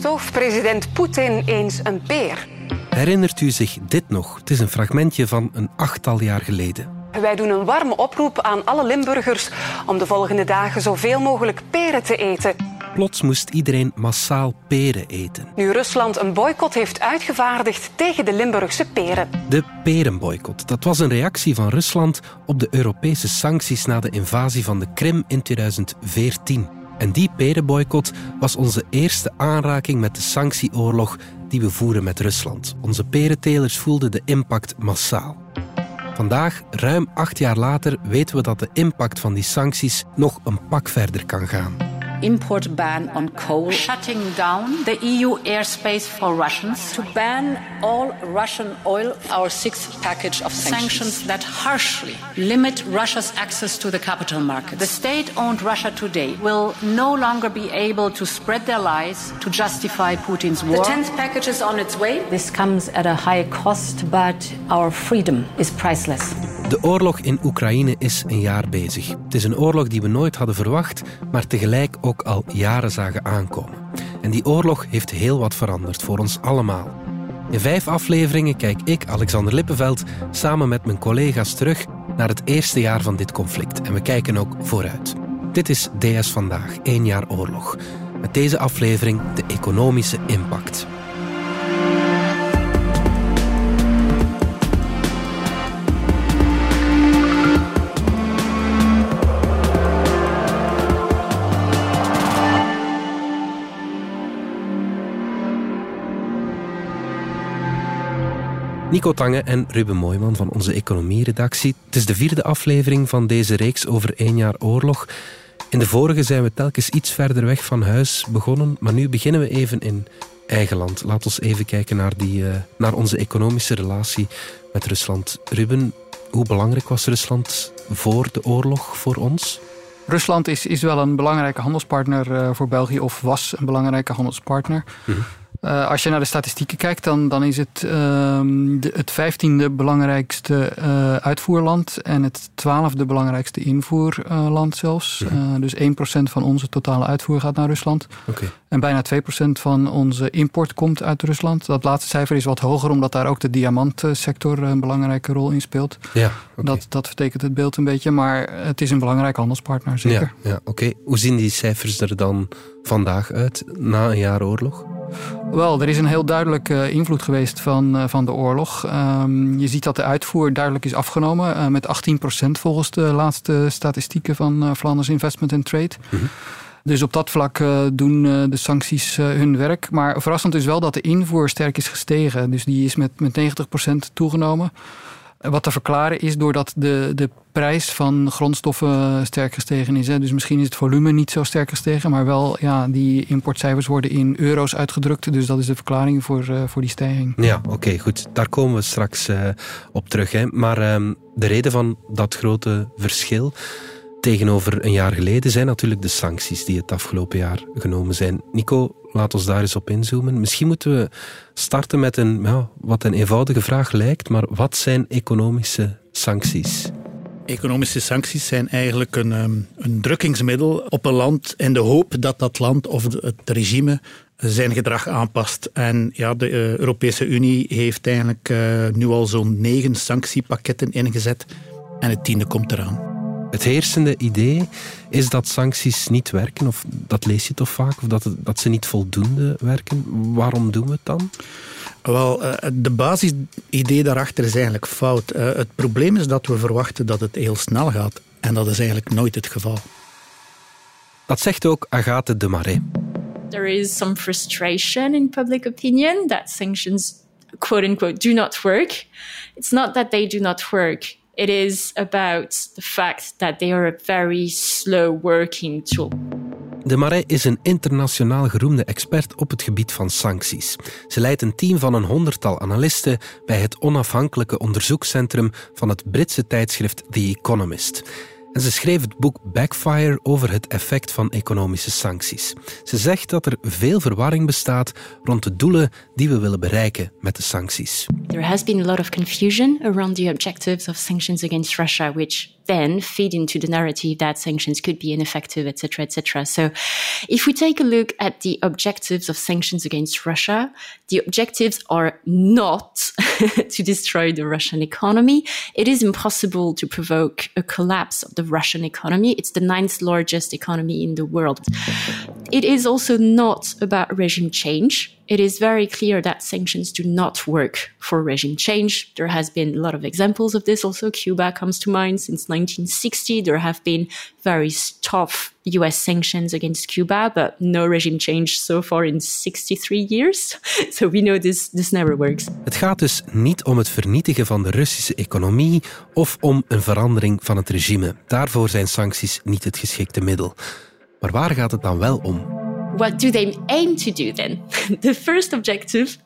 stoof president Poetin eens een peer. Herinnert u zich dit nog? Het is een fragmentje van een achttal jaar geleden. Wij doen een warme oproep aan alle Limburgers om de volgende dagen zoveel mogelijk peren te eten. Plots moest iedereen massaal peren eten. Nu Rusland een boycott heeft uitgevaardigd tegen de Limburgse peren. De perenboycott. Dat was een reactie van Rusland op de Europese sancties na de invasie van de Krim in 2014. En die perenboycott was onze eerste aanraking met de sanctieoorlog die we voeren met Rusland. Onze perentelers voelden de impact massaal. Vandaag, ruim acht jaar later, weten we dat de impact van die sancties nog een pak verder kan gaan import ban on coal, shutting down the EU airspace for Russians, to ban all Russian oil, our sixth package of sanctions, sanctions that harshly limit Russia's access to the capital market. The state owned Russia today will no longer be able to spread their lies to justify Putin's war. The tenth package is on its way. This comes at a high cost, but our freedom is priceless. De oorlog in Oekraïne is een jaar bezig. Het is een oorlog die we nooit hadden verwacht, maar tegelijk ook al jaren zagen aankomen. En die oorlog heeft heel wat veranderd voor ons allemaal. In vijf afleveringen kijk ik, Alexander Lippenveld, samen met mijn collega's terug naar het eerste jaar van dit conflict. En we kijken ook vooruit. Dit is DS Vandaag, één jaar oorlog. Met deze aflevering de economische impact. Nico Tange en Ruben Mooijman van onze economieredactie. Het is de vierde aflevering van deze reeks over één jaar oorlog. In de vorige zijn we telkens iets verder weg van huis begonnen, maar nu beginnen we even in eigen land. Laat ons even kijken naar, die, uh, naar onze economische relatie met Rusland. Ruben, hoe belangrijk was Rusland voor de oorlog voor ons? Rusland is, is wel een belangrijke handelspartner uh, voor België, of was een belangrijke handelspartner. Mm uh, als je naar de statistieken kijkt, dan, dan is het uh, de, het vijftiende belangrijkste uh, uitvoerland en het twaalfde belangrijkste invoerland zelfs. Ja. dus 1% van onze totale uitvoer gaat naar Rusland. Okay. En bijna 2% van onze import komt uit Rusland. Dat laatste cijfer is wat hoger, omdat daar ook de diamantsector een belangrijke rol in speelt. Ja, okay. dat, dat vertekent het beeld een beetje, maar het is een belangrijk handelspartner, zeker. Ja, ja oké. Hoe zien die cijfers er dan vandaag uit, na een jaar oorlog? Wel, er is een heel duidelijke invloed geweest van, uh, van de oorlog. Um, je ziet dat de uitvoer duidelijk is afgenomen. Uh, met 18% volgens de laatste statistieken van uh, Flanders Investment and Trade. Mm -hmm. Dus op dat vlak doen de sancties hun werk. Maar verrassend is wel dat de invoer sterk is gestegen. Dus die is met, met 90% toegenomen. Wat te verklaren is doordat de, de prijs van grondstoffen sterk gestegen is. Hè. Dus misschien is het volume niet zo sterk gestegen, maar wel ja, die importcijfers worden in euro's uitgedrukt. Dus dat is de verklaring voor, uh, voor die stijging. Ja, oké, goed. Daar komen we straks uh, op terug. Hè. Maar um, de reden van dat grote verschil tegenover een jaar geleden zijn natuurlijk de sancties die het afgelopen jaar genomen zijn. Nico, laat ons daar eens op inzoomen. Misschien moeten we starten met een, ja, wat een eenvoudige vraag lijkt, maar wat zijn economische sancties? Economische sancties zijn eigenlijk een, een drukkingsmiddel op een land in de hoop dat dat land of het regime zijn gedrag aanpast. En ja, de uh, Europese Unie heeft eigenlijk uh, nu al zo'n negen sanctiepakketten ingezet en het tiende komt eraan. Het heersende idee is dat sancties niet werken, of dat lees je toch vaak, of dat, het, dat ze niet voldoende werken. Waarom doen we het dan? Wel, de basisidee daarachter is eigenlijk fout. Het probleem is dat we verwachten dat het heel snel gaat. En dat is eigenlijk nooit het geval. Dat zegt ook Agathe de Marais. There is some frustration in public opinion that sanctions, quote unquote, do not work. It's not that they do not work. It is about the fact that they are a very slow working tool. De Marais is een internationaal geroemde expert op het gebied van sancties. Ze leidt een team van een honderdtal analisten bij het onafhankelijke onderzoekscentrum van het Britse tijdschrift The Economist. En ze schreef het boek Backfire over het effect van economische sancties. Ze zegt dat er veel verwarring bestaat rond de doelen die we willen bereiken met de sancties. There has been a lot of confusion around the objectives of sanctions against Russia, which then feed into the narrative that sanctions could be ineffective, etc., etc. So, if we take a look at the objectives of sanctions against Russia, the objectives are not to destroy the Russian economy. It is impossible to provoke a collapse of the Russian economy. It's the ninth largest economy in the world. It is also not about regime change it is very clear that sanctions do not work for regime change. There has been a lot of examples of this. Also, Cuba comes to mind since 1960. There have been very tough US sanctions against Cuba, but no regime change so far in 63 years. So we know this, this never works. Het gaat dus niet om het vernietigen van de Russische economie of om een verandering van het regime. Daarvoor zijn sancties niet het geschikte middel. Maar waar gaat het dan wel om? what do they aim to do then? the first objective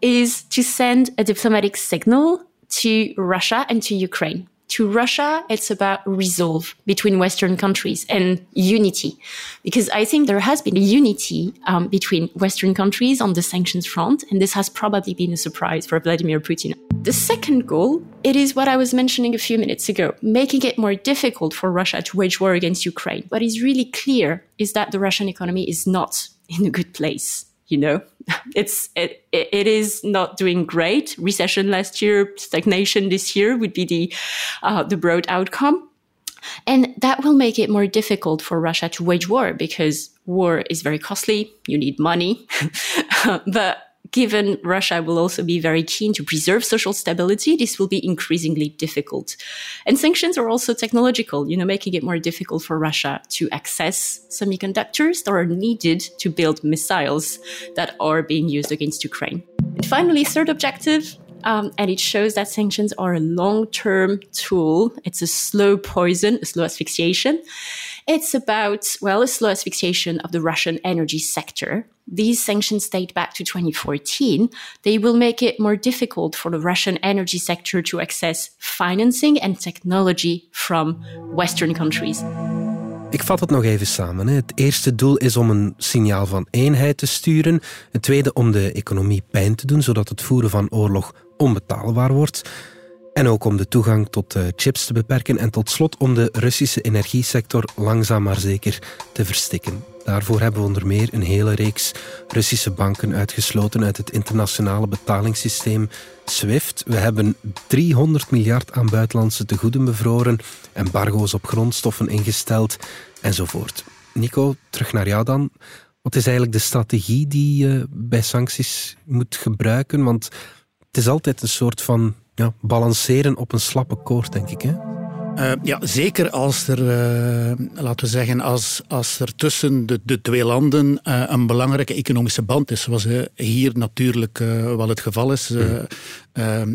is to send a diplomatic signal to Russia and to Ukraine. To Russia, it's about resolve between Western countries and unity, because I think there has been a unity um, between Western countries on the sanctions front, and this has probably been a surprise for Vladimir Putin. The second goal, it is what I was mentioning a few minutes ago, making it more difficult for Russia to wage war against Ukraine. What is really clear is that the Russian economy is not in a good place. You know, it's it, it is not doing great. Recession last year, stagnation this year would be the uh, the broad outcome. And that will make it more difficult for Russia to wage war because war is very costly. You need money. but given Russia will also be very keen to preserve social stability, this will be increasingly difficult. And sanctions are also technological, you know, making it more difficult for Russia to access semiconductors that are needed to build missiles that are being used against Ukraine. And finally, third objective, um, and it shows that sanctions are a long-term tool. It's a slow poison, a slow asphyxiation. It's about, well, a slow asphyxiation of the Russian energy sector. These sanctions date back to 2014. They will make it more difficult for the Russian energy sector to access financing and technology from Western countries. Ik vat het nog even samen. Het eerste doel is om een signaal van eenheid te sturen. Het tweede om de economie pijn te doen, zodat het voeren van oorlog onbetaalbaar wordt. En ook om de toegang tot chips te beperken. En tot slot om de Russische energiesector langzaam maar zeker te verstikken. Daarvoor hebben we onder meer een hele reeks Russische banken uitgesloten uit het internationale betalingssysteem SWIFT. We hebben 300 miljard aan buitenlandse tegoeden bevroren, embargo's op grondstoffen ingesteld enzovoort. Nico, terug naar jou dan. Wat is eigenlijk de strategie die je bij sancties moet gebruiken? Want het is altijd een soort van ja, balanceren op een slappe koord, denk ik. Hè? Uh, ja, zeker als er, uh, laten we zeggen, als, als er tussen de, de twee landen uh, een belangrijke economische band is, zoals hier natuurlijk wel het geval is. Mm.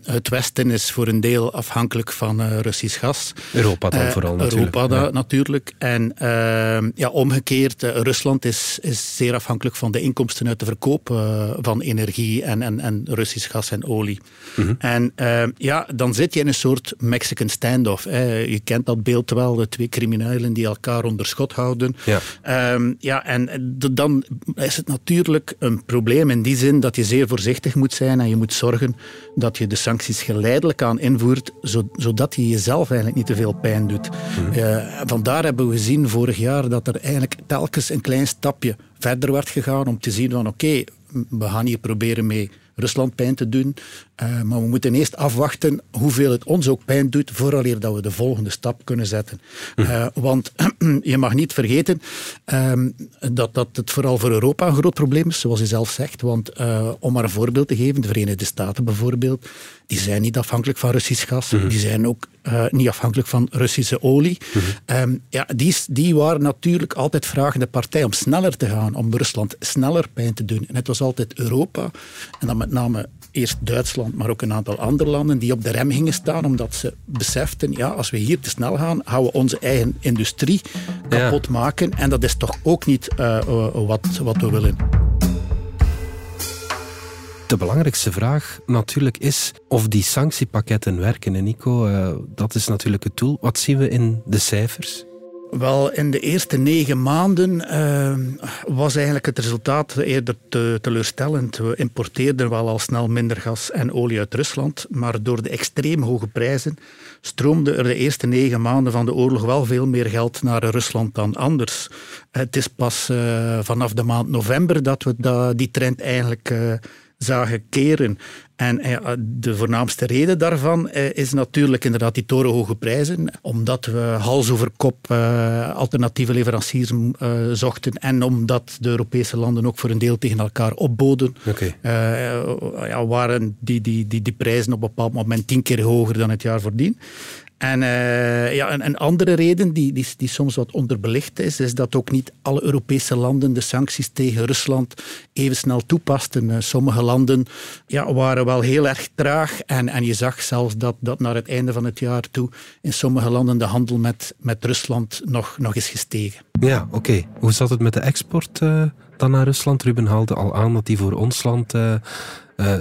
Het Westen is voor een deel afhankelijk van Russisch gas. Europa dan vooral natuurlijk. Europa ja. natuurlijk. En ehm, ja, omgekeerd, Rusland is, is zeer afhankelijk van de inkomsten uit de verkoop van energie en, en, en Russisch gas en olie. Mm -hmm. En ehm, ja, dan zit je in een soort Mexican standoff je kent dat beeld wel, de twee criminelen die elkaar onder schot houden. Ja, um, ja en dan is het natuurlijk een probleem in die zin dat je zeer voorzichtig moet zijn en je moet zorgen dat je de sancties geleidelijk aan invoert, zodat je jezelf eigenlijk niet te veel pijn doet. Mm. Uh, vandaar hebben we gezien vorig jaar dat er eigenlijk telkens een klein stapje verder werd gegaan om te zien van oké, okay, we gaan hier proberen mee Rusland pijn te doen. Uh, maar we moeten eerst afwachten hoeveel het ons ook pijn doet, vooraleer dat we de volgende stap kunnen zetten. Uh, want je mag niet vergeten uh, dat, dat het vooral voor Europa een groot probleem is, zoals je zelf zegt. Want uh, om maar een voorbeeld te geven, de Verenigde Staten bijvoorbeeld, die zijn niet afhankelijk van Russisch gas. -hmm. Die zijn ook niet afhankelijk van Russische olie. Mm -hmm. ja, die, die waren natuurlijk altijd vragende partij om sneller te gaan, om Rusland sneller pijn te doen. En het was altijd Europa, en dan met name eerst Duitsland, maar ook een aantal andere landen die op de rem gingen staan, omdat ze beseften, ja, als we hier te snel gaan, gaan we onze eigen industrie kapot ja. maken. En dat is toch ook niet uh, wat, wat we willen. De belangrijkste vraag natuurlijk is of die sanctiepakketten werken. En Nico, uh, dat is natuurlijk het doel. Wat zien we in de cijfers? Wel, in de eerste negen maanden uh, was eigenlijk het resultaat eerder te, teleurstellend. We importeerden wel al snel minder gas en olie uit Rusland, maar door de extreem hoge prijzen stroomde er de eerste negen maanden van de oorlog wel veel meer geld naar Rusland dan anders. Het is pas uh, vanaf de maand november dat we die trend eigenlijk uh, zagen keren. En eh, de voornaamste reden daarvan eh, is natuurlijk inderdaad die torenhoge prijzen. Omdat we hals over kop eh, alternatieve leveranciers zochten. En omdat de Europese landen ook voor een deel tegen elkaar opboden. Okay. ja, waren die, die, die, die prijzen op een bepaald moment tien keer hoger dan het jaar voordien. En uh, ja, een, andere reden die, die, die, soms wat onderbelicht is, is dat ook niet alle Europese landen de sancties tegen Rusland even snel toepasten. Uh, sommige landen ja, waren wel heel erg traag en, en je zag zelfs dat, dat naar het einde van het jaar toe in sommige landen de handel met, met Rusland nog, nog is gestegen. Ja, oké. Hoe zat het met de export uh, dan naar Rusland? Ruben haalde al aan dat die voor ons land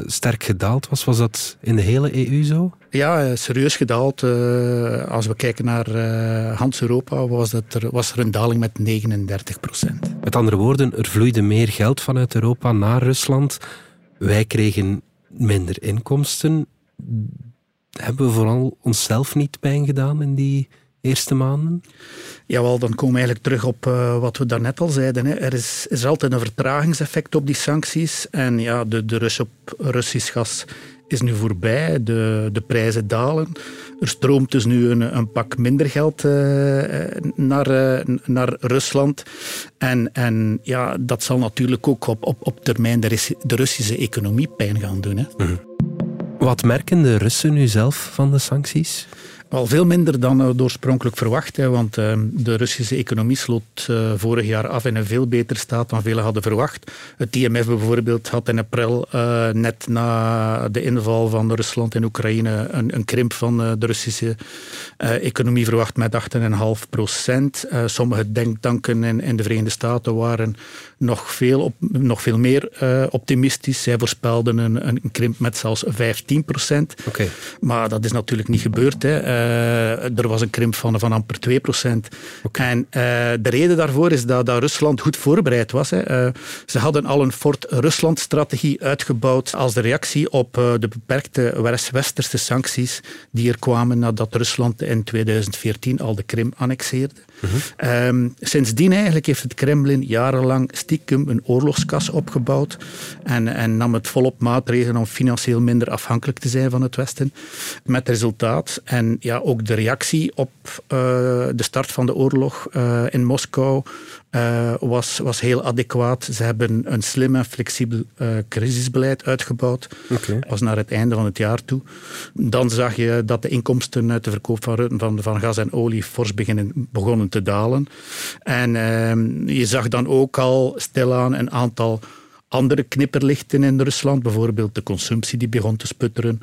sterk gedaald was. Was dat in de hele EU zo? Ja, eh, serieus gedaald. Uh, als we kijken naar uh, Hans-Europa, was, er, was er een daling met 39 procent. Met andere woorden, er vloeide meer geld vanuit Europa naar Rusland. Wij kregen minder inkomsten. Hebben we vooral onszelf niet pijn gedaan in die eerste maanden? Jawel, dan komen we eigenlijk terug op uh, wat we daarnet al zeiden. Hè. Er is, is altijd een vertragingseffect op die sancties. En ja, de, de rus op Russisch gas is nu voorbij. De, de prijzen dalen. Er stroomt dus nu een, een pak minder geld uh, naar, uh, naar Rusland. En, en ja, dat zal natuurlijk ook op, op, op termijn de, de Russische economie pijn gaan doen. Hè. Mm. Wat merken de Russen nu zelf van de sancties? Al veel minder dan uh, oorspronkelijk verwacht. Hè, want uh, de Russische economie sloot uh, vorig jaar af in een veel betere staat dan velen hadden verwacht. Het IMF bijvoorbeeld had in april, net na de inval van Rusland in Oekraïne, een, een krimp van de Russische economie verwacht met 8,5 procent. sommige denktanken in, in, de Verenigde Staten waren nog veel, op, nog veel meer optimistisch. Zij voorspelden een, een, krimp met zelfs 15 procent. Okay. Maar dat is natuurlijk niet gebeurd. Hè. Uh, er was een krimp van, van amper 2 procent. Okay. En uh, de reden daarvoor is dat, dat Rusland goed voorbereid was. Hè. Uh, ze hadden al een Fort Rusland-strategie uitgebouwd als de reactie op de beperkte westerse sancties die er kwamen nadat Rusland in 2014 al de Krim annexeerde. -huh. um, sindsdien eigenlijk heeft het Kremlin jarenlang stiekem een oorlogskas opgebouwd en, en nam het volop maatregelen om financieel minder afhankelijk te zijn van het Westen. Met resultaat. En ja, ook de reactie op uh, de start van de oorlog uh, in Moskou uh, was, was heel adequaat. Ze hebben een slim en flexibel crisisbeleid uitgebouwd. Okay. was naar het einde van het jaar toe. Dan zag je dat de inkomsten uit de verkoop van, van, van gas en olie fors beginnen, begonnen te dalen. En ehm, je zag dan ook al stilaan een aantal andere knipperlichten in Rusland. Bijvoorbeeld de consumptie die begon te sputteren.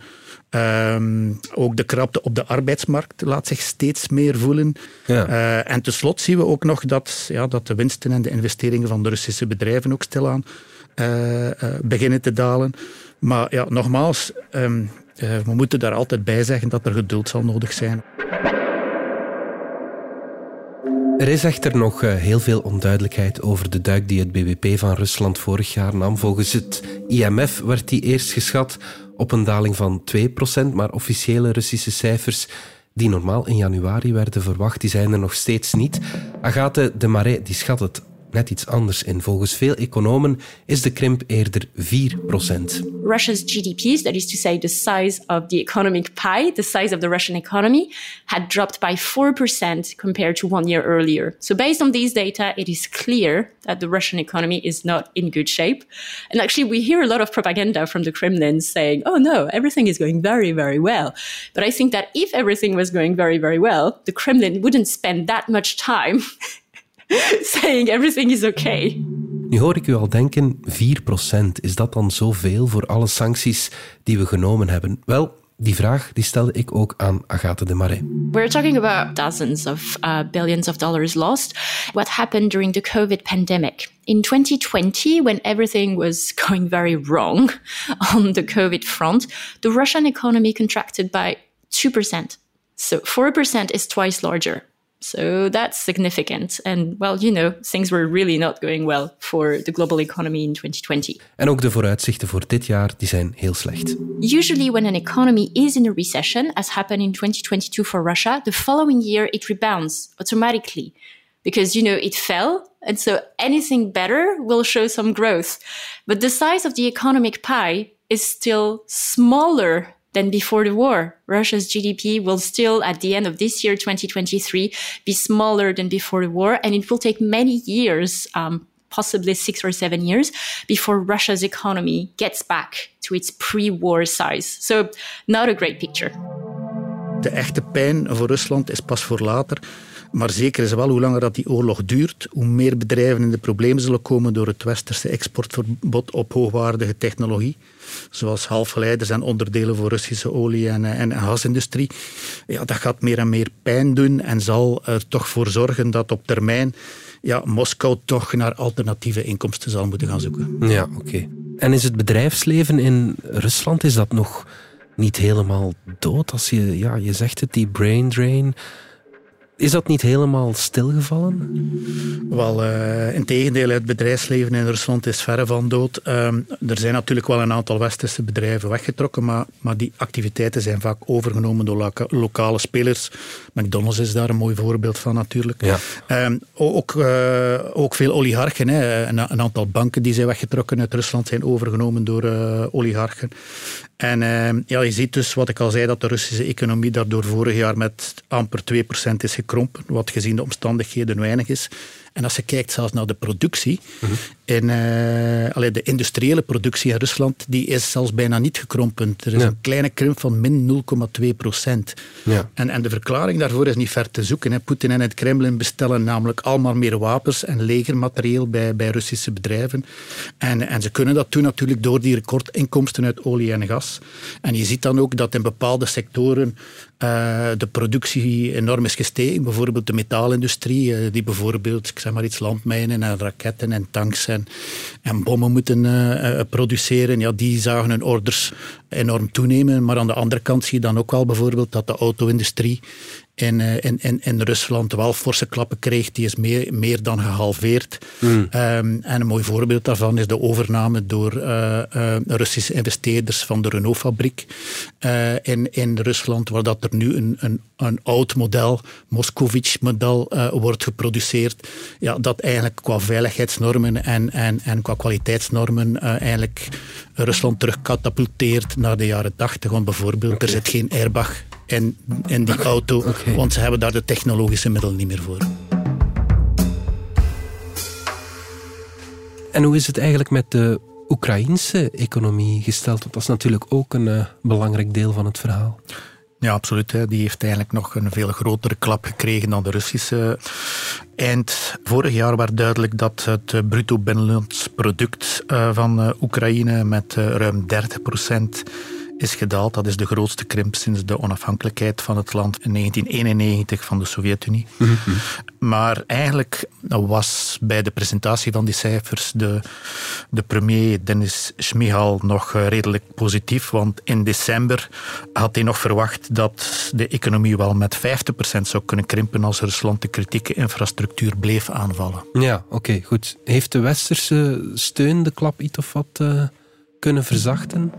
Um, ook de krapte op de arbeidsmarkt laat zich steeds meer voelen. Ja. Uh, en tenslotte zien we ook nog dat, ja, dat de winsten en de investeringen van de Russische bedrijven ook stilaan uh, uh, beginnen te dalen. Maar ja, nogmaals, um, we moeten daar altijd bij zeggen dat er geduld zal nodig zijn. Er is echter nog heel veel onduidelijkheid over de duik die het BBP van Rusland vorig jaar nam. Volgens het IMF werd die eerst geschat op een daling van 2%, maar officiële Russische cijfers die normaal in januari werden verwacht, die zijn er nog steeds niet. Agathe de Marais die schat het net iets anders in. Volgens veel economen is de krimp eerder 4 Russia's GDP, that is to say the size of the economic pie, the size of the Russian economy, had dropped by 4% compared to one year earlier. So based on these data, it is clear that the Russian economy is not in good shape. And actually, we hear a lot of propaganda from the Kremlin saying, oh no, everything is going very, very well. But I think that if everything was going very, very well, the Kremlin wouldn't spend that much time saying everything is okay. Nu hoor ik u al denken, 4%, is dat dan zoveel voor alle sancties die we genomen hebben? Wel, die vraag die stelde ik ook aan Agathe de Marais. We're talking about dozens of uh, billions of dollars lost. What happened during the COVID pandemic? In 2020, when everything was going very wrong on the COVID front, the Russian economy contracted by 2%. So 4% is twice larger So that's significant. And well, you know, things were really not going well for the global economy in 2020. En ook de vooruitzichten voor dit jaar die zijn heel slecht. Usually when an economy is in a recession, as happened in 2022 for Russia, the following year it rebounds automatically because you know it fell and so anything better will show some growth. But the size of the economic pie is still smaller than before the war. Russia's GDP will still, at the end of this year, 2023, be smaller than before the war, and it will take many years, um, possibly six or seven years, before Russia's economy gets back to its pre-war size. So, not a great picture. De echte pijn voor Rusland is pas voor later. Maar zeker is wel hoe langer dat die oorlog duurt, hoe meer bedrijven in de problemen zullen komen door het westerse exportverbod op hoogwaardige technologie. Zoals halfgeleiders en onderdelen voor Russische olie- en, en, gasindustrie. Ja, dat gaat meer en meer pijn doen en zal er toch voor zorgen dat op termijn ja, Moskou toch naar alternatieve inkomsten zal moeten gaan zoeken. Ja, oké. En is het bedrijfsleven in Rusland, is dat nog niet helemaal dood? Als je, ja, je zegt het, die brain drain is dat niet helemaal stilgevallen? Wel, uh, in tegendeel, het bedrijfsleven in Rusland is verre van dood. Uh, er zijn natuurlijk wel een aantal westerse bedrijven weggetrokken, maar, maar die activiteiten zijn vaak overgenomen door loka lokale spelers. McDonald's is daar een mooi voorbeeld van natuurlijk. Ja. Uh, ook, uh, ook veel oligarchen. Hè. Een, een, aantal banken die zijn weggetrokken uit Rusland zijn overgenomen door oligarchen. En ja, je ziet dus, wat ik al zei, dat de Russische economie daardoor vorig jaar met amper 2% is gekrompen, wat gezien de omstandigheden weinig is. En als je kijkt zelfs naar de productie, in, uh, de industriële productie in Rusland, die is zelfs bijna niet gekrompen. Er is een kleine krimp van min 0,2 procent. Ja. En, en de verklaring daarvoor is niet ver te zoeken. Poetin en het Kremlin bestellen namelijk allemaal meer wapens en legermaterieel bij, bij Russische bedrijven. En, en ze kunnen dat doen natuurlijk door die recordinkomsten uit olie en gas. En je ziet dan ook dat in bepaalde sectoren uh, de productie enorm is gestegen. Bijvoorbeeld de metaalindustrie, uh, die bijvoorbeeld, ik zeg maar iets, landmijnen en raketten en tanks en, en bommen moeten uh, produceren. Ja, die zagen hun orders enorm toenemen. Maar aan de andere kant zie je dan ook wel bijvoorbeeld dat de auto-industrie in, in, in, in Rusland wel forse klappen kreeg. Die is meer, meer dan gehalveerd. Mm. Um, en een mooi voorbeeld daarvan is de overname door uh, uh, Russische investeerders van de Renault-fabriek uh, in, in Rusland, waar dat er nu een, een, een oud model, Moskovich-model, wordt geproduceerd. Ja, dat eigenlijk qua veiligheidsnormen en, en, en qua kwaliteitsnormen eigenlijk Rusland terug katapulteert naar de jaren 80. Want bijvoorbeeld, okay. er zit geen airbag in, in die auto, okay. want ze hebben daar de technologische middelen niet meer voor. En hoe is het eigenlijk met de Oekraïnse economie gesteld? Want dat is natuurlijk ook een uh, belangrijk deel van het verhaal. Ja, absoluut. Hè. Die heeft eigenlijk nog een veel grotere klap gekregen dan de Russische. Eind vorig jaar werd duidelijk dat het bruto binnenlands product uh, van uh, Oekraïne met ruim 30 procent is gedaald. Dat is de grootste krimp sinds de onafhankelijkheid van het land in 1991 van de Sovjet-Unie. Mhm. Maar eigenlijk was bij de presentatie van die cijfers de, de premier Denis Schmihal nog eh, redelijk positief, want in december had hij nog verwacht dat de economie wel met 50% zou kunnen krimpen als Rusland de kritieke infrastructuur bleef aanvallen. Ja, oké, goed. Heeft de westerse steun de klap iets of wat... Uh kunnen verzachten?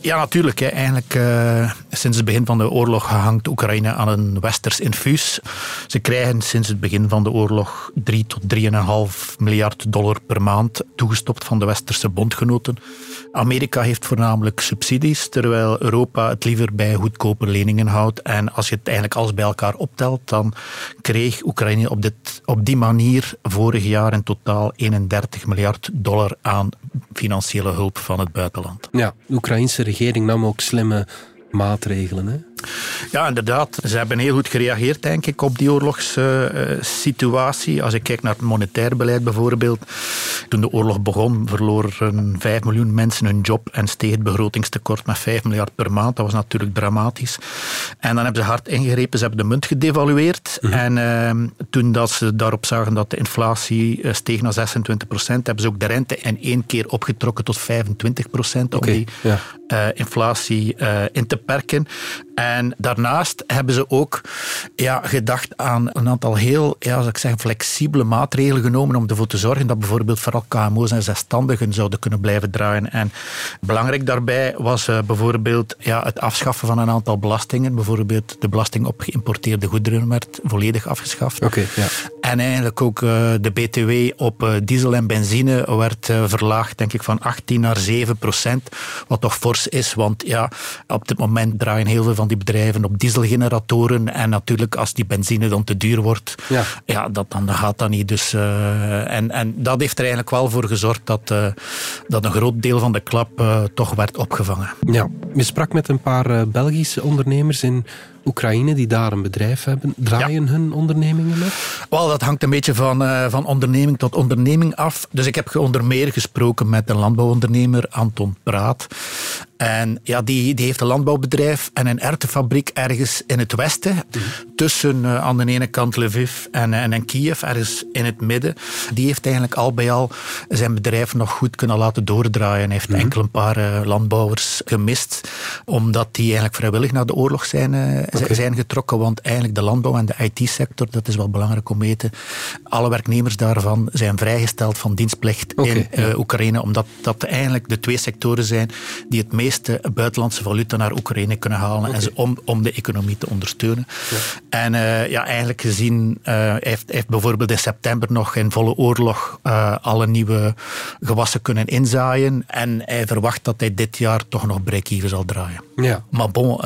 Ja, natuurlijk. Hè. Eigenlijk uh, sinds het begin van de oorlog hangt Oekraïne aan een westers infuus. Ze krijgen sinds het begin van de oorlog 3 tot 3,5 miljard dollar per maand toegestopt van de westerse bondgenoten. Amerika heeft voornamelijk subsidies, terwijl Europa het liever bij goedkope leningen houdt. En als je het eigenlijk alles bij elkaar optelt, dan kreeg Oekraïne op, dit, op die manier vorig jaar in totaal 31 miljard dollar aan financiële hulp van het buitenland. Ja, de Oekraïnse regering nam ook slimme maatregelen. Hè? Ja, inderdaad. Ze hebben heel goed gereageerd, denk ik, op die oorlogssituatie. Als ik kijk naar het monetair beleid bijvoorbeeld. toen de oorlog begon, verloren 5 miljoen mensen hun job en steeg het begrotingstekort met 5 miljard per maand. Dat was natuurlijk dramatisch. En dan hebben ze hard ingegrepen, ze hebben de munt gedevalueerd. Mhm. En uh, toen dat ze daarop zagen dat de inflatie eh, steeg naar 26 procent, hebben ze ook de rente in één keer opgetrokken tot 25 procent om die ja. uh, inflatie uh, in te perken. En daarnaast hebben ze ook ja, gedacht aan een aantal heel ja, zou ik zeggen, flexibele maatregelen genomen om ervoor te zorgen dat bijvoorbeeld vooral KMO's en zelfstandigen zouden kunnen blijven draaien. En belangrijk daarbij was uh, bijvoorbeeld ja, het afschaffen van een aantal belastingen. Bijvoorbeeld de belasting op geïmporteerde goederen werd volledig afgeschaft. Okay, ja. En eigenlijk ook uh, de BTW op uh, diesel en benzine werd verlaagd, denk ik, van 18 naar 7 procent. Wat toch fors is, want ja, op dit moment draaien heel veel van die bedrijven op dieselgeneratoren. En natuurlijk, als die benzine dan te duur wordt, ja. Ja, dat, dan gaat dat niet. Dus, uh, en, en dat heeft er eigenlijk wel voor gezorgd dat, uh, dat een groot deel van de klap uh, toch werd opgevangen. Ja, je sprak met een paar Belgische ondernemers in Oekraïne die daar een bedrijf hebben, draaien hun ondernemingen nog? Wel, dat hangt een beetje van, uh, van onderneming tot onderneming af. Dus ik heb onder meer gesproken met een landbouwondernemer, Anton Praat. En ja, die, die heeft een landbouwbedrijf en een erwtenfabriek ergens in het westen. Tussen uh, aan de ene kant Lviv en, en, en Kiev, ergens in het midden. Die heeft eigenlijk al bij al zijn bedrijf nog goed kunnen laten doordraaien. Hij heeft mm enkel een paar uh, landbouwers gemist, omdat die eigenlijk vrijwillig naar de oorlog zijn okay. zijn getrokken. Want eigenlijk de landbouw en de IT-sector, dat is wel belangrijk om te weten, alle werknemers daarvan zijn vrijgesteld van dienstplicht in uh, Oekraïne. Omdat dat eigenlijk de twee sectoren zijn die het meeste buitenlandse valuta naar Oekraïne kunnen halen. En ze, om, om de economie te ondersteunen. Ja. En uh, ja, eigenlijk gezien, uh, heeft, heeft bijvoorbeeld in september nog in volle oorlog alle nieuwe gewassen kunnen inzaaien. En hij verwacht dat hij dit jaar toch nog break-even zal draaien. Ja. Maar bon,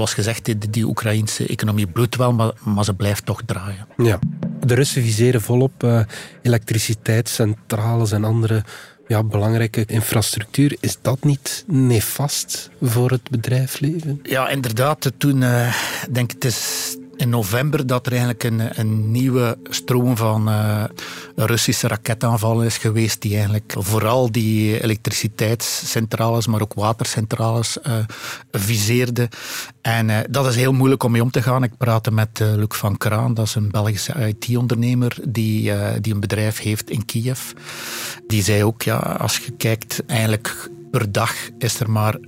zoals gezegd, die, die Oekraïnse economie bloedt wel, maar, maar ze blijft toch draaien. Ja. De Russen viseren volop uh, elektriciteitscentrales en andere ja, belangrijke infrastructuur. Is dat niet nefast voor het bedrijfsleven? Ja, inderdaad. Toen, uh, denk het is in november dat er eigenlijk een, een nieuwe stroom van uh, Russische raketaanvallen is geweest die eigenlijk vooral die elektriciteitscentrales, maar ook watercentrales uh, viseerde. En uh, dat is heel moeilijk om mee om te gaan. Ik praatte met Luc van Kraan, dat is een Belgische IT-ondernemer die, die een bedrijf heeft in Kiev. Die zei ook, ja, als je kijkt, eigenlijk per dag is er maar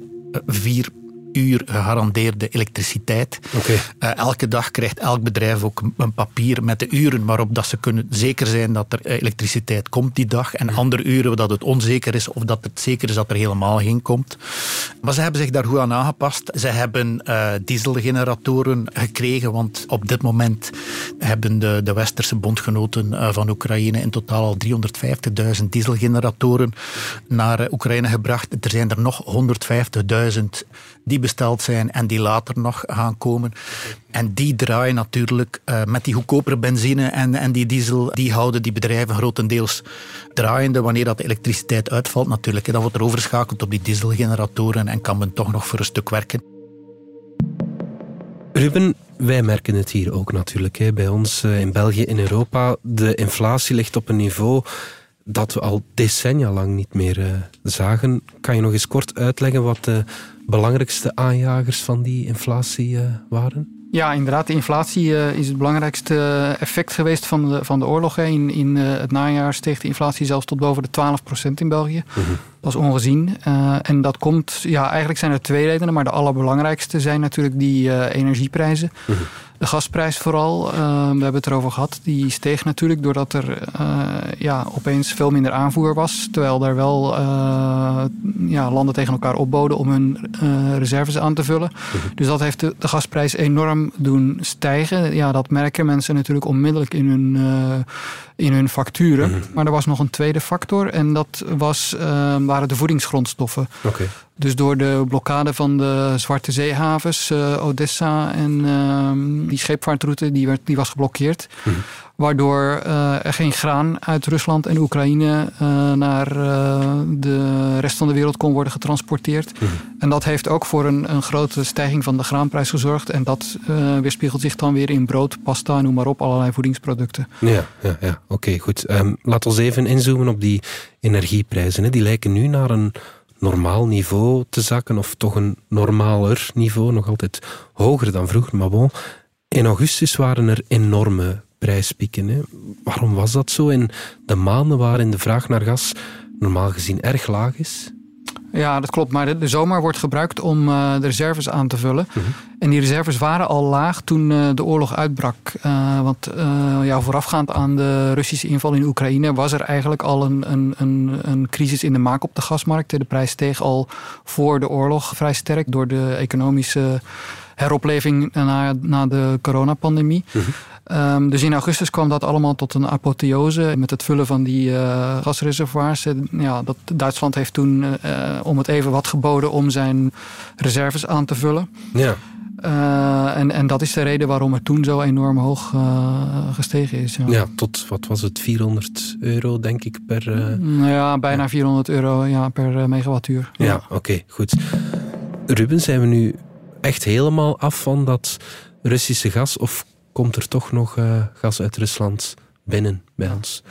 vier uur gegarandeerde elektriciteit. Okay. Uh, elke dag krijgt elk bedrijf ook een papier met de uren waarop dat ze kunnen zeker zijn dat er elektriciteit komt die dag. En andere uren dat het onzeker is of dat het zeker is dat er helemaal geen komt. Maar ze hebben zich daar goed aan aangepast. Ze hebben uh, dieselgeneratoren gekregen, want op dit moment hebben de, de westerse bondgenoten uh, van Oekraïne in totaal al 350.000 dieselgeneratoren naar Oekraïne gebracht. Er zijn er nog 150.000 die besteld zijn en die later nog gaan komen. En die draaien natuurlijk uh, met die goedkopere benzine en, en die diesel, die houden die bedrijven grotendeels draaiende wanneer dat de elektriciteit uitvalt natuurlijk. Dan wordt er overschakeld op die dieselgeneratoren en kan men toch nog voor een stuk werken. Ruben, wij merken het hier ook natuurlijk. Hè. Bij ons uh, in België, in Europa, de inflatie ligt op een niveau dat we al decennia lang niet meer uh, zagen. Kan je nog eens kort uitleggen wat de belangrijkste aanjagers van die inflatie uh, waren? Ja, inderdaad. De inflatie uh, is het belangrijkste effect geweest van de, van de oorlog. In, in het najaar steeg de inflatie zelfs tot boven de 12% in België. Mm -hmm. Dat is ongezien. en dat komt, ja, eigenlijk zijn er twee redenen, maar de allerbelangrijkste zijn natuurlijk die energieprijzen. Mm -hmm. De gasprijs vooral, uh, we hebben het erover gehad, die steeg natuurlijk doordat er ja, opeens veel minder aanvoer was. Terwijl er wel ja, landen tegen elkaar opboden om hun reserves aan te vullen. Dus dat heeft de, de, gasprijs enorm doen stijgen. Ja, dat merken mensen natuurlijk onmiddellijk in hun, in hun facturen. Maar er was nog een tweede factor en dat was, waren de voedingsgrondstoffen. Okay. Dus door de blokkade van de Zwarte Zeehavens, uh, Odessa en uh, die scheepvaartroute, die, werd, die was geblokkeerd. Mhm. Waardoor uh, er geen graan uit Rusland en Oekraïne uh, naar de rest van de wereld kon worden getransporteerd. Mhm. En dat heeft ook voor een, een, grote stijging van de graanprijs gezorgd. En dat weerspiegelt zich dan weer in brood, pasta, noem maar op, allerlei voedingsproducten. Ja, ja, ja. oké, goed. Um, laat ons even inzoomen op die energieprijzen. Hè. Die lijken nu naar een normaal niveau te zakken, of toch een normaler niveau, nog altijd hoger dan vroeger. Maar bon, in augustus waren er enorme prijspieken. Hè. Waarom was dat zo in de maanden waarin de vraag naar gas normaal gezien erg laag is? Ja, dat klopt. Maar de, zomer wordt gebruikt om uh, de reserves aan te vullen. Mhm. En die reserves waren al laag toen uh, de oorlog uitbrak. Uh, want ja, voorafgaand aan de Russische inval in Oekraïne was er eigenlijk al een, een, een, een, crisis in de maak op de gasmarkt. De prijs steeg al voor de oorlog vrij sterk door de economische heropleving na, na de coronapandemie. Mm Um, dus in augustus kwam dat allemaal tot een apotheose met het vullen van die uh, gasreservoirs. ja, dat, Duitsland heeft toen uh, om het even wat geboden om zijn reserves aan te vullen. Ja. Uh, en, en dat is de reden waarom het toen zo enorm hoog gestegen is. Ja. ja. tot wat was het, 400 euro denk ik per... Nou ja, bijna 400 euro ja, per megawattuur. Ja, ja oké, goed. Ruben, zijn we nu echt helemaal af van dat Russische gas? Of komt er toch nog uh, gas uit Rusland binnen bij ons?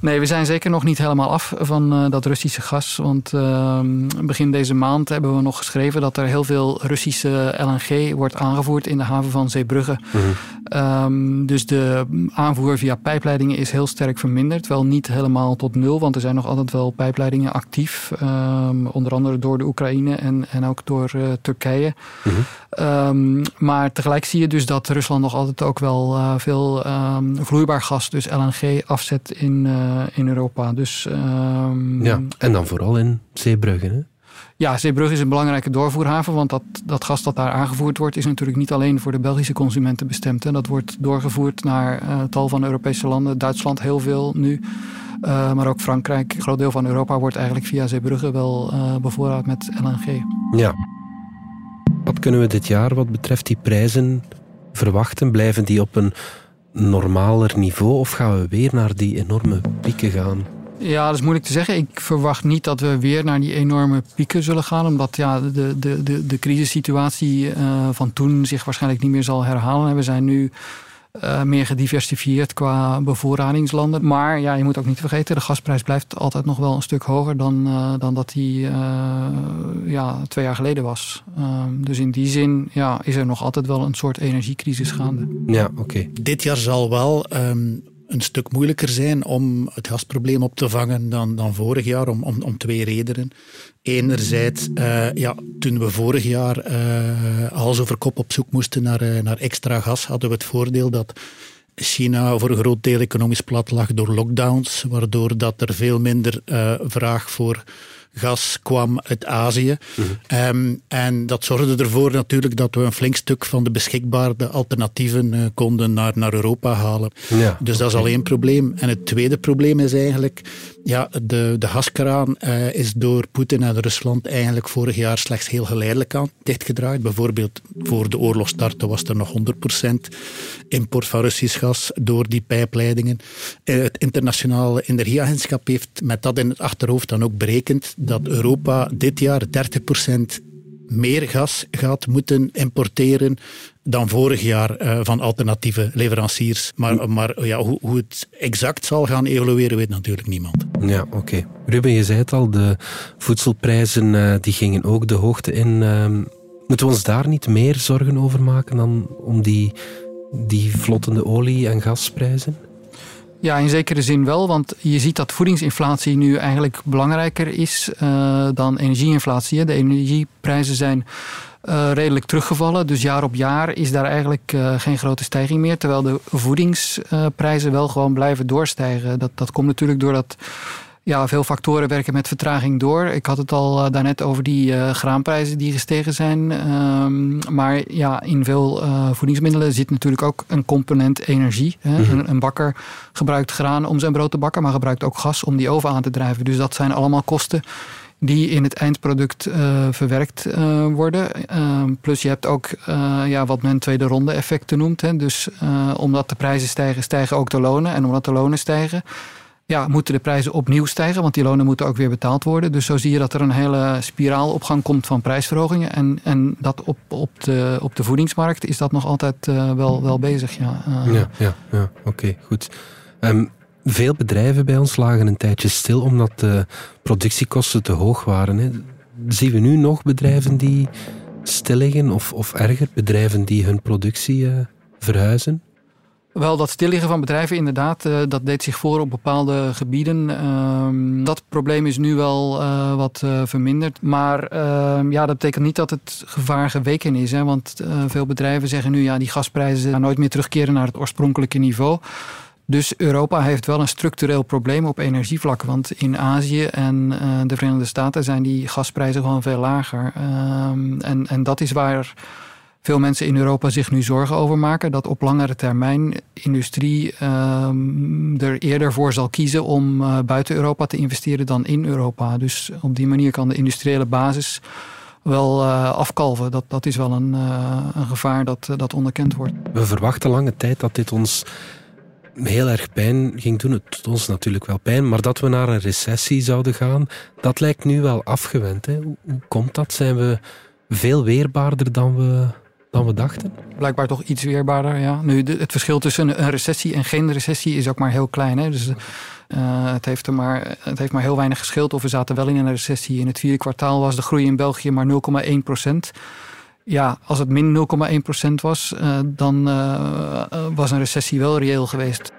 Nee, we zijn zeker nog niet helemaal af van uh, dat Russische gas. Want uh, begin deze maand hebben we nog geschreven dat er heel veel Russische LNG wordt aangevoerd in de haven van Zeebrugge. Mm um, dus de aanvoer via pijpleidingen is heel sterk verminderd. Wel niet helemaal tot nul, want er zijn nog altijd wel pijpleidingen actief. Um, onder andere door de Oekraïne en, en ook door uh, Turkije. Mm um, maar tegelijk zie je dus dat Rusland nog altijd ook wel uh, veel vloeibaar gas, dus LNG, afzet in, uh, in Europa. Dus, um... ja, en dan vooral in Zeebrugge. Hè? Ja, Zeebrugge is een belangrijke doorvoerhaven, want dat, dat gas dat daar aangevoerd wordt, is natuurlijk niet alleen voor de Belgische consumenten bestemd. Hè. Dat wordt doorgevoerd naar uh, tal van Europese landen, Duitsland heel veel nu. Uh, maar ook Frankrijk, een groot deel van Europa wordt eigenlijk via Zeebrugge wel bevoorraad met LNG. Ja. Wat kunnen we dit jaar wat betreft die prijzen verwachten? Blijven die op een normaler niveau of gaan we weer naar die enorme pieken gaan? Ja, dat is moeilijk te zeggen. Ik verwacht niet dat we weer naar die enorme pieken zullen gaan. Omdat ja, de, de, de, de crisissituatie uh, van toen zich waarschijnlijk niet meer zal herhalen. We zijn nu uh, meer gediversifieerd qua bevoorradingslanden. Maar ja, je moet ook niet vergeten, de gasprijs blijft altijd nog wel een stuk hoger dan, uh, dan dat die uh, ja, twee jaar geleden was. Ehm, dus in die zin ja, is er nog altijd wel een soort energiecrisis gaande. Ja, oké. Dit jaar zal wel um, een stuk moeilijker zijn om het gasprobleem op te vangen dan, dan vorig jaar, om, om, om twee redenen. Enerzijds, uh, ja, toen we vorig jaar uh, hals over kop op zoek moesten naar, uh, naar extra gas, hadden we het voordeel dat China voor een groot deel economisch plat lag door lockdowns, waardoor dat er veel minder vraag voor gas kwam uit Azië. Mhm. en dat zorgde ervoor natuurlijk dat we een flink stuk van de beschikbare alternatieven uh, konden naar, naar Europa halen. Ja, dus dat is al één probleem. En het tweede probleem is eigenlijk, ja, de, de gaskraan uh, is door Poetin en Rusland eigenlijk vorig jaar slechts heel geleidelijk aan dichtgedraaid. Bijvoorbeeld voor de oorlog starten was er nog 100% import van Russisch gas door die pijpleidingen. Uh, het internationale energieagentschap heeft met dat in het achterhoofd dan ook berekend dat Europa dit jaar 30% meer gas gaat moeten importeren dan vorig jaar uh, van alternatieve leveranciers. Maar, maar ja, hoe, hoe, het exact zal gaan evolueren, weet natuurlijk niemand. Ja, oké. Ruben, je zei het al, de voedselprijzen uh, die gingen ook de hoogte in. Uh, moeten we ons daar niet meer zorgen over maken dan om die, die vlottende olie- en gasprijzen? Ja, in zekere zin wel, want je ziet dat voedingsinflatie nu eigenlijk belangrijker is uh, dan energieinflatie. De energieprijzen zijn uh, redelijk teruggevallen, dus jaar op jaar is daar eigenlijk uh, geen grote stijging meer. Terwijl de voedingsprijzen wel gewoon blijven doorstijgen. Dat, dat komt natuurlijk doordat ja, veel factoren werken met vertraging door. Ik had het al uh, daarnet over die uh, graanprijzen die gestegen zijn. Um, maar ja, in veel uh, voedingsmiddelen zit natuurlijk ook een component energie. Hè. Mm-hmm. een, een, bakker gebruikt graan om zijn brood te bakken, maar gebruikt ook gas om die oven aan te drijven. Dus dat zijn allemaal kosten die in het eindproduct uh, verwerkt uh, worden. Uh, plus je hebt ook ja, wat men tweede ronde effecten noemt. Hè. Dus omdat de prijzen stijgen, stijgen ook de lonen. En omdat de lonen stijgen, ja, moeten de prijzen opnieuw stijgen. Want die lonen moeten ook weer betaald worden. Dus zo zie je dat er een hele spiraalopgang komt van prijsverhogingen. En, en dat op, op, de, op de voedingsmarkt is dat nog altijd wel, wel bezig. Ja, ja, ja, ja oké, goed. Um, veel bedrijven bij ons lagen een tijdje stil omdat de productiekosten te hoog waren. Hè. Zien we nu nog bedrijven die stil liggen of, of erger, bedrijven die hun productie uh, verhuizen? Wel, dat stilliggen van bedrijven inderdaad, uh, dat deed zich voor op bepaalde gebieden. Uh, dat probleem is nu wel uh, wat verminderd. Maar ehm, ja, dat betekent niet dat het gevaar geweken is. Hè, want veel bedrijven zeggen nu, ja, die gasprijzen gaan nooit meer terugkeren naar het oorspronkelijke niveau. Dus Europa heeft wel een structureel probleem op energievlak. Want in Azië en de Verenigde Staten zijn die gasprijzen gewoon veel lager. Um, en, en dat is waar veel mensen in Europa zich nu zorgen over maken. Dat op langere termijn industrie um, er eerder voor zal kiezen om uh, buiten Europa te investeren dan in Europa. Dus op die manier kan de industriële basis wel uh, afkalven. Dat, dat is wel een, uh, een gevaar dat, dat onderkend wordt. We verwachten lange tijd dat dit ons heel erg pijn ging doen. Het doet ons natuurlijk wel pijn, maar dat we naar een recessie zouden gaan, dat lijkt nu wel afgewend. Hè? Hoe, komt dat? Zijn we veel weerbaarder dan we, dan we dachten? Blijkbaar toch iets weerbaarder, ja. Nu, het verschil tussen een recessie en geen recessie is ook maar heel klein. Hè? Dus uh, het, heeft er maar, het heeft maar heel weinig geschild of we zaten wel in een recessie. In het vierde kwartaal was de groei in België maar 0,1 procent. Ja, als het min 0,1% was, uh, dan uh, was een recessie wel reëel geweest.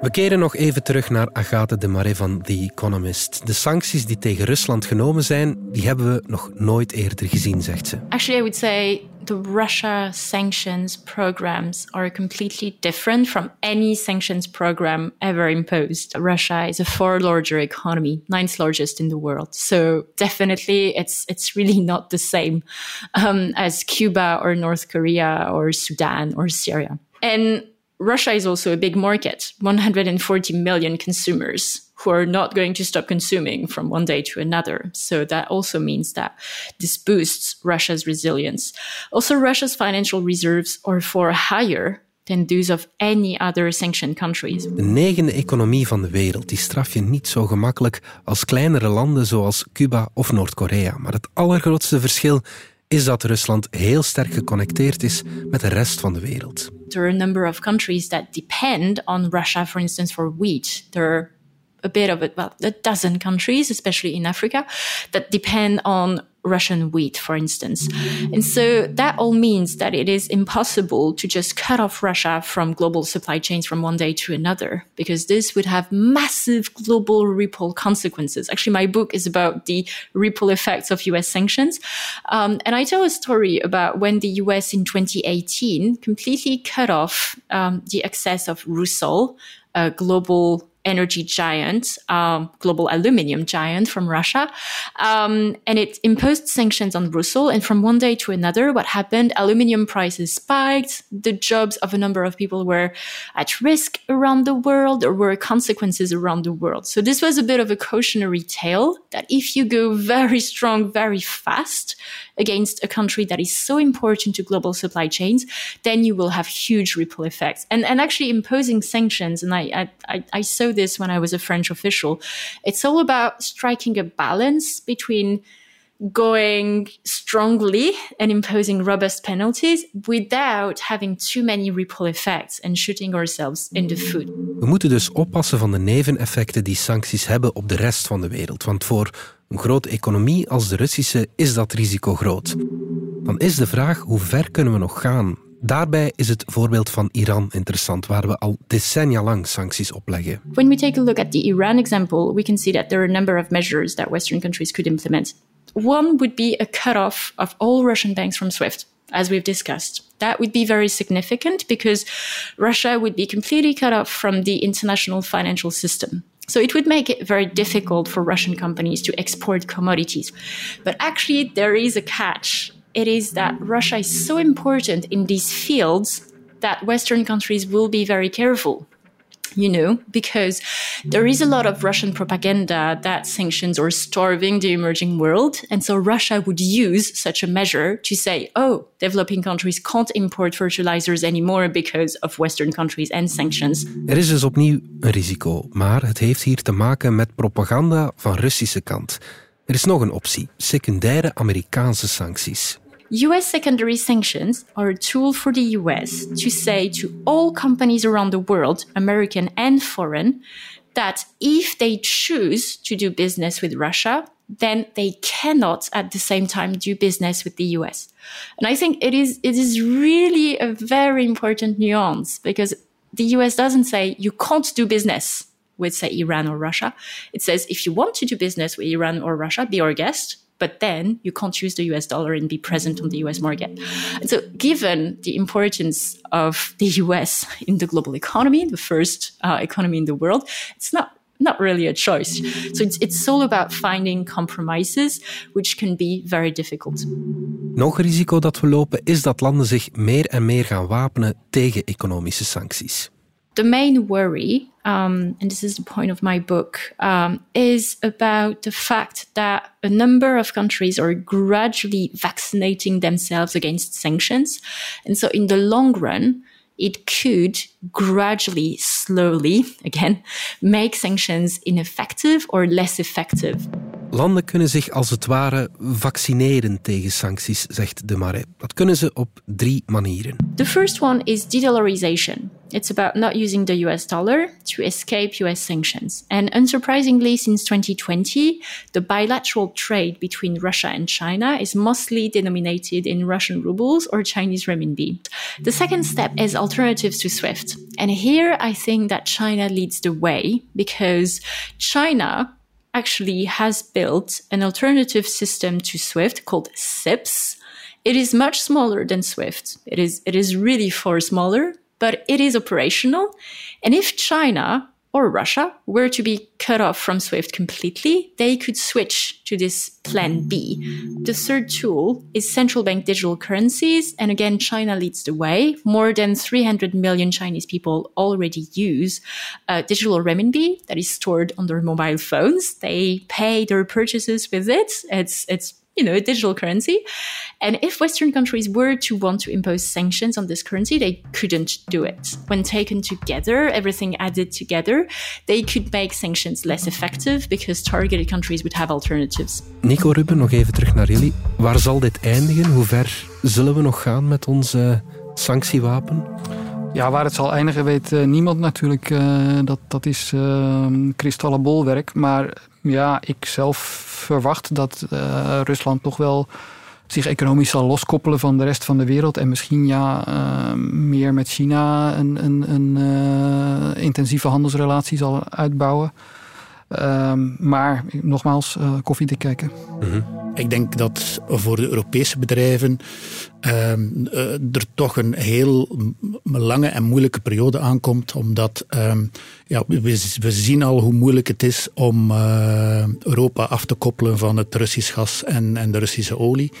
We keren nog even terug naar Agathe de Marais van The Economist. De sancties die tegen Rusland genomen zijn, die hebben we nog nooit eerder gezien, zegt ze. Actually, I would say the Russia sanctions programs are completely different from any sanctions program ever imposed. Russia is a far larger economy, ninth largest in the world. So definitely it's, it's really not the same um, as Cuba or North Korea or Sudan or Syria. And Russia is also a big market, 140 million consumers who are not going to stop consuming from one day to another. So that also means that this boosts Russia's resilience. Also, Russia's financial reserves are far higher than those of any other sanctioned countries. De negende economie van de wereld, die straf je niet zo gemakkelijk als kleinere landen zoals Cuba of Noord-Korea. Maar het allergrootste verschil is dat Rusland heel sterk geconnecteerd is met de rest van de wereld. There are a number of countries that depend on Russia, for instance, for wheat. There are a bit of it, a dozen countries, especially in Africa, that depend on Russian wheat, for instance. And so that all means that it is impossible to just cut off Russia from global supply chains from one day to another, because this would have massive global ripple consequences. Actually, my book is about the ripple effects of US sanctions. Um, and I tell a story about when the US in 2018 completely cut off um, the access of Rusal, a global energy giant, um, global aluminium giant from Russia. Um, and it imposed sanctions on Brussels. And from one day to another, what happened? Aluminium prices spiked. The jobs of a number of people were at risk around the world. There were consequences around the world. So this was a bit of a cautionary tale that if you go very strong, very fast, against a country that is so important to global supply chains, then you will have huge ripple effects. And, and actually imposing sanctions, and I, I, I saw this when I was a French official, it's all about striking a balance between going strongly and imposing robust penalties without having too many ripple effects and shooting ourselves in the foot. We moeten dus oppassen van de neveneffecten die sancties hebben op de rest van de wereld, want voor een grote economie als de Russische is dat risico groot. Dan is de vraag hoe ver kunnen we nog gaan? Daarbij is het voorbeeld van Iran interessant, waar we al decennia lang sancties opleggen. When we take a look at the Iran example, we can see that there are a number of measures that Western countries could implement. One would be a cutoff of all Russian banks from SWIFT. As we've discussed, that would be very significant because Russia would be completely cut off from the international financial system. So it would make it very difficult for Russian companies to export commodities. But actually, there is a catch. It is that Russia is so important in these fields that Western countries will be very careful. you know, because there is a lot of Russian propaganda that sanctions are starving the emerging world. And so Russia would use such a measure to say, oh, developing countries can't import fertilizers anymore because of Western countries and sanctions. Er is dus opnieuw een risico, maar het heeft hier te maken met propaganda van Russische kant. Er is nog een optie: secundaire Amerikaanse sancties. US secondary sanctions are a tool for the US to say to all companies around the world, American and foreign, that if they choose to do business with Russia, then they cannot at the same time do business with the US. And I think it is it is really a very important nuance because the US doesn't say you can't do business with say Iran or Russia. It says if you want to do business with Iran or Russia, be our guest, but then you can't use the US dollar and be present on the US market. And so, given the importance of the US in the global economy, the first uh, economy in the world, it's not not really a choice. So it's, it's all about finding compromises, which can be very difficult. Nog risico dat we lopen is dat landen zich meer en meer gaan wapenen tegen economische sancties. The main worry, um, and this is the point of my book, um, is about the fact that a number of countries are gradually vaccinating themselves against sanctions. And so, in the long run, it could gradually, slowly, again, make sanctions ineffective or less effective. Landen kunnen zich als het ware vaccineren tegen sancties, zegt de Marais. Dat kunnen ze op drie manieren. The first one is de-dollarization. It's about not using the US dollar to escape US sanctions. And unsurprisingly, since 2020, the bilateral trade between Russia and China is mostly denominated in Russian rubles or Chinese renminbi. The second step is alternatives to SWIFT. And here I think that China leads the way because China actually has built an alternative system to SWIFT called SIPS. It is much smaller than SWIFT. It is, it is really far smaller, but it is operational. And if China or Russia were to be cut off from SWIFT completely, they could switch to this plan B. The third tool is central bank digital currencies. And again, China leads the way. More than 300 million Chinese people already use uh, digital renminbi that is stored on their mobile phones. They pay their purchases with it. It's, it's you know, a digital currency. And if Western countries were to want to impose sanctions on this currency, they couldn't do it. When taken together, everything added together, they could make sanctions less effective because targeted countries would have alternatives. Nico Ruben, nog even terug naar jullie. Waar zal dit eindigen? Hoe ver zullen we nog gaan met ons uh, sanctiewapen? Ja, waar het zal eindigen weet uh, niemand natuurlijk. Uh, dat, dat is kristallenbolwerk. Maar ja, ik zelf verwacht dat uh, Rusland toch wel zich economisch zal loskoppelen van de rest van de wereld. En misschien ja, uh, meer met China een, een, een uh, intensieve handelsrelatie zal uitbouwen. Ehm, maar nogmaals, uh, koffiedik kijken. Mm -hmm. Ik denk dat voor de Europese bedrijven um, uh, er toch een heel lange en moeilijke periode aankomt. Omdat um, ja, we, zien al hoe moeilijk het is om uh, Europa af te koppelen van het Russisch gas en, en de Russische olie.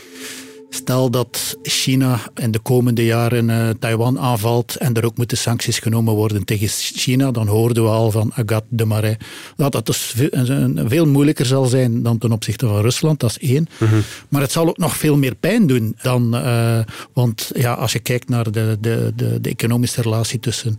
Stel dat China in de komende jaren uh, Taiwan aanvalt en er ook moeten sancties genomen worden tegen China, dan hoorden we al van Agathe de Marais dat dat dus veel, veel moeilijker zal zijn dan ten opzichte van Rusland, dat is één. Mm -hmm. Maar het zal ook nog veel meer pijn doen dan, uh, want ja, als je kijkt naar de, de, de, de economische relatie tussen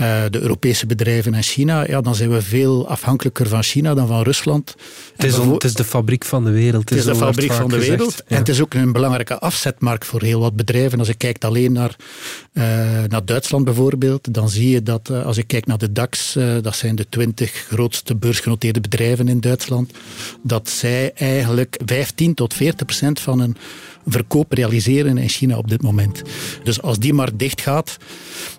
uh, de Europese bedrijven en China, ja, dan zijn we veel afhankelijker van China dan van Rusland. Het is, on, het is de fabriek van de wereld. Het is, het is de fabriek van de wereld. Gezegd, ja. En het is ook een belangrijke afzetmarkt voor heel wat bedrijven. Als je kijkt alleen naar, uh, naar Duitsland bijvoorbeeld, dan zie je dat uh, als je kijkt naar de DAX, dat zijn de 20 grootste beursgenoteerde bedrijven in Duitsland, dat zij eigenlijk 15 tot 40 procent van hun verkoop realiseren in China op dit moment. Dus als die markt dicht gaat,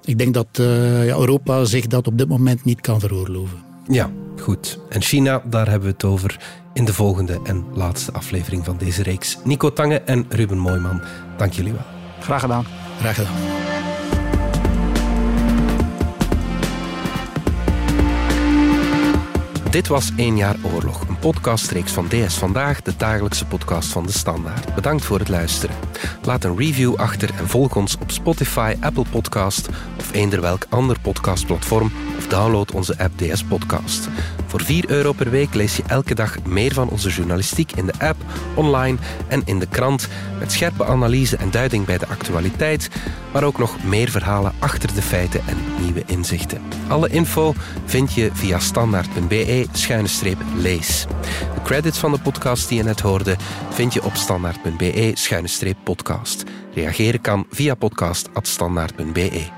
ik denk dat uh, ja, Europa zich dat op dit moment niet kan veroorloven. Ja, goed. En China, daar hebben we het over in de volgende en laatste aflevering van deze reeks. Nico Tange en Ruben Mooiman, dank jullie wel. Graag gedaan. Graag gedaan. Dit was 1 jaar oorlog, een podcastreeks van DS Vandaag, de dagelijkse podcast van de Standaard. Bedankt voor het luisteren. Laat een review achter en volg ons op Spotify, Apple Podcast of eender welk ander podcastplatform of download onze app DS Podcast. Voor 4 euro per week lees je elke dag meer van onze journalistiek in de app, online en in de krant, met scherpe analyse en duiding bij de actualiteit, maar ook nog meer verhalen achter de feiten en nieuwe inzichten. Alle info vind je via standaard.be-lees. De credits van de podcast die je net hoorde vind je op standaard.be-podcast. Reageren kan via podcast.standaard.be.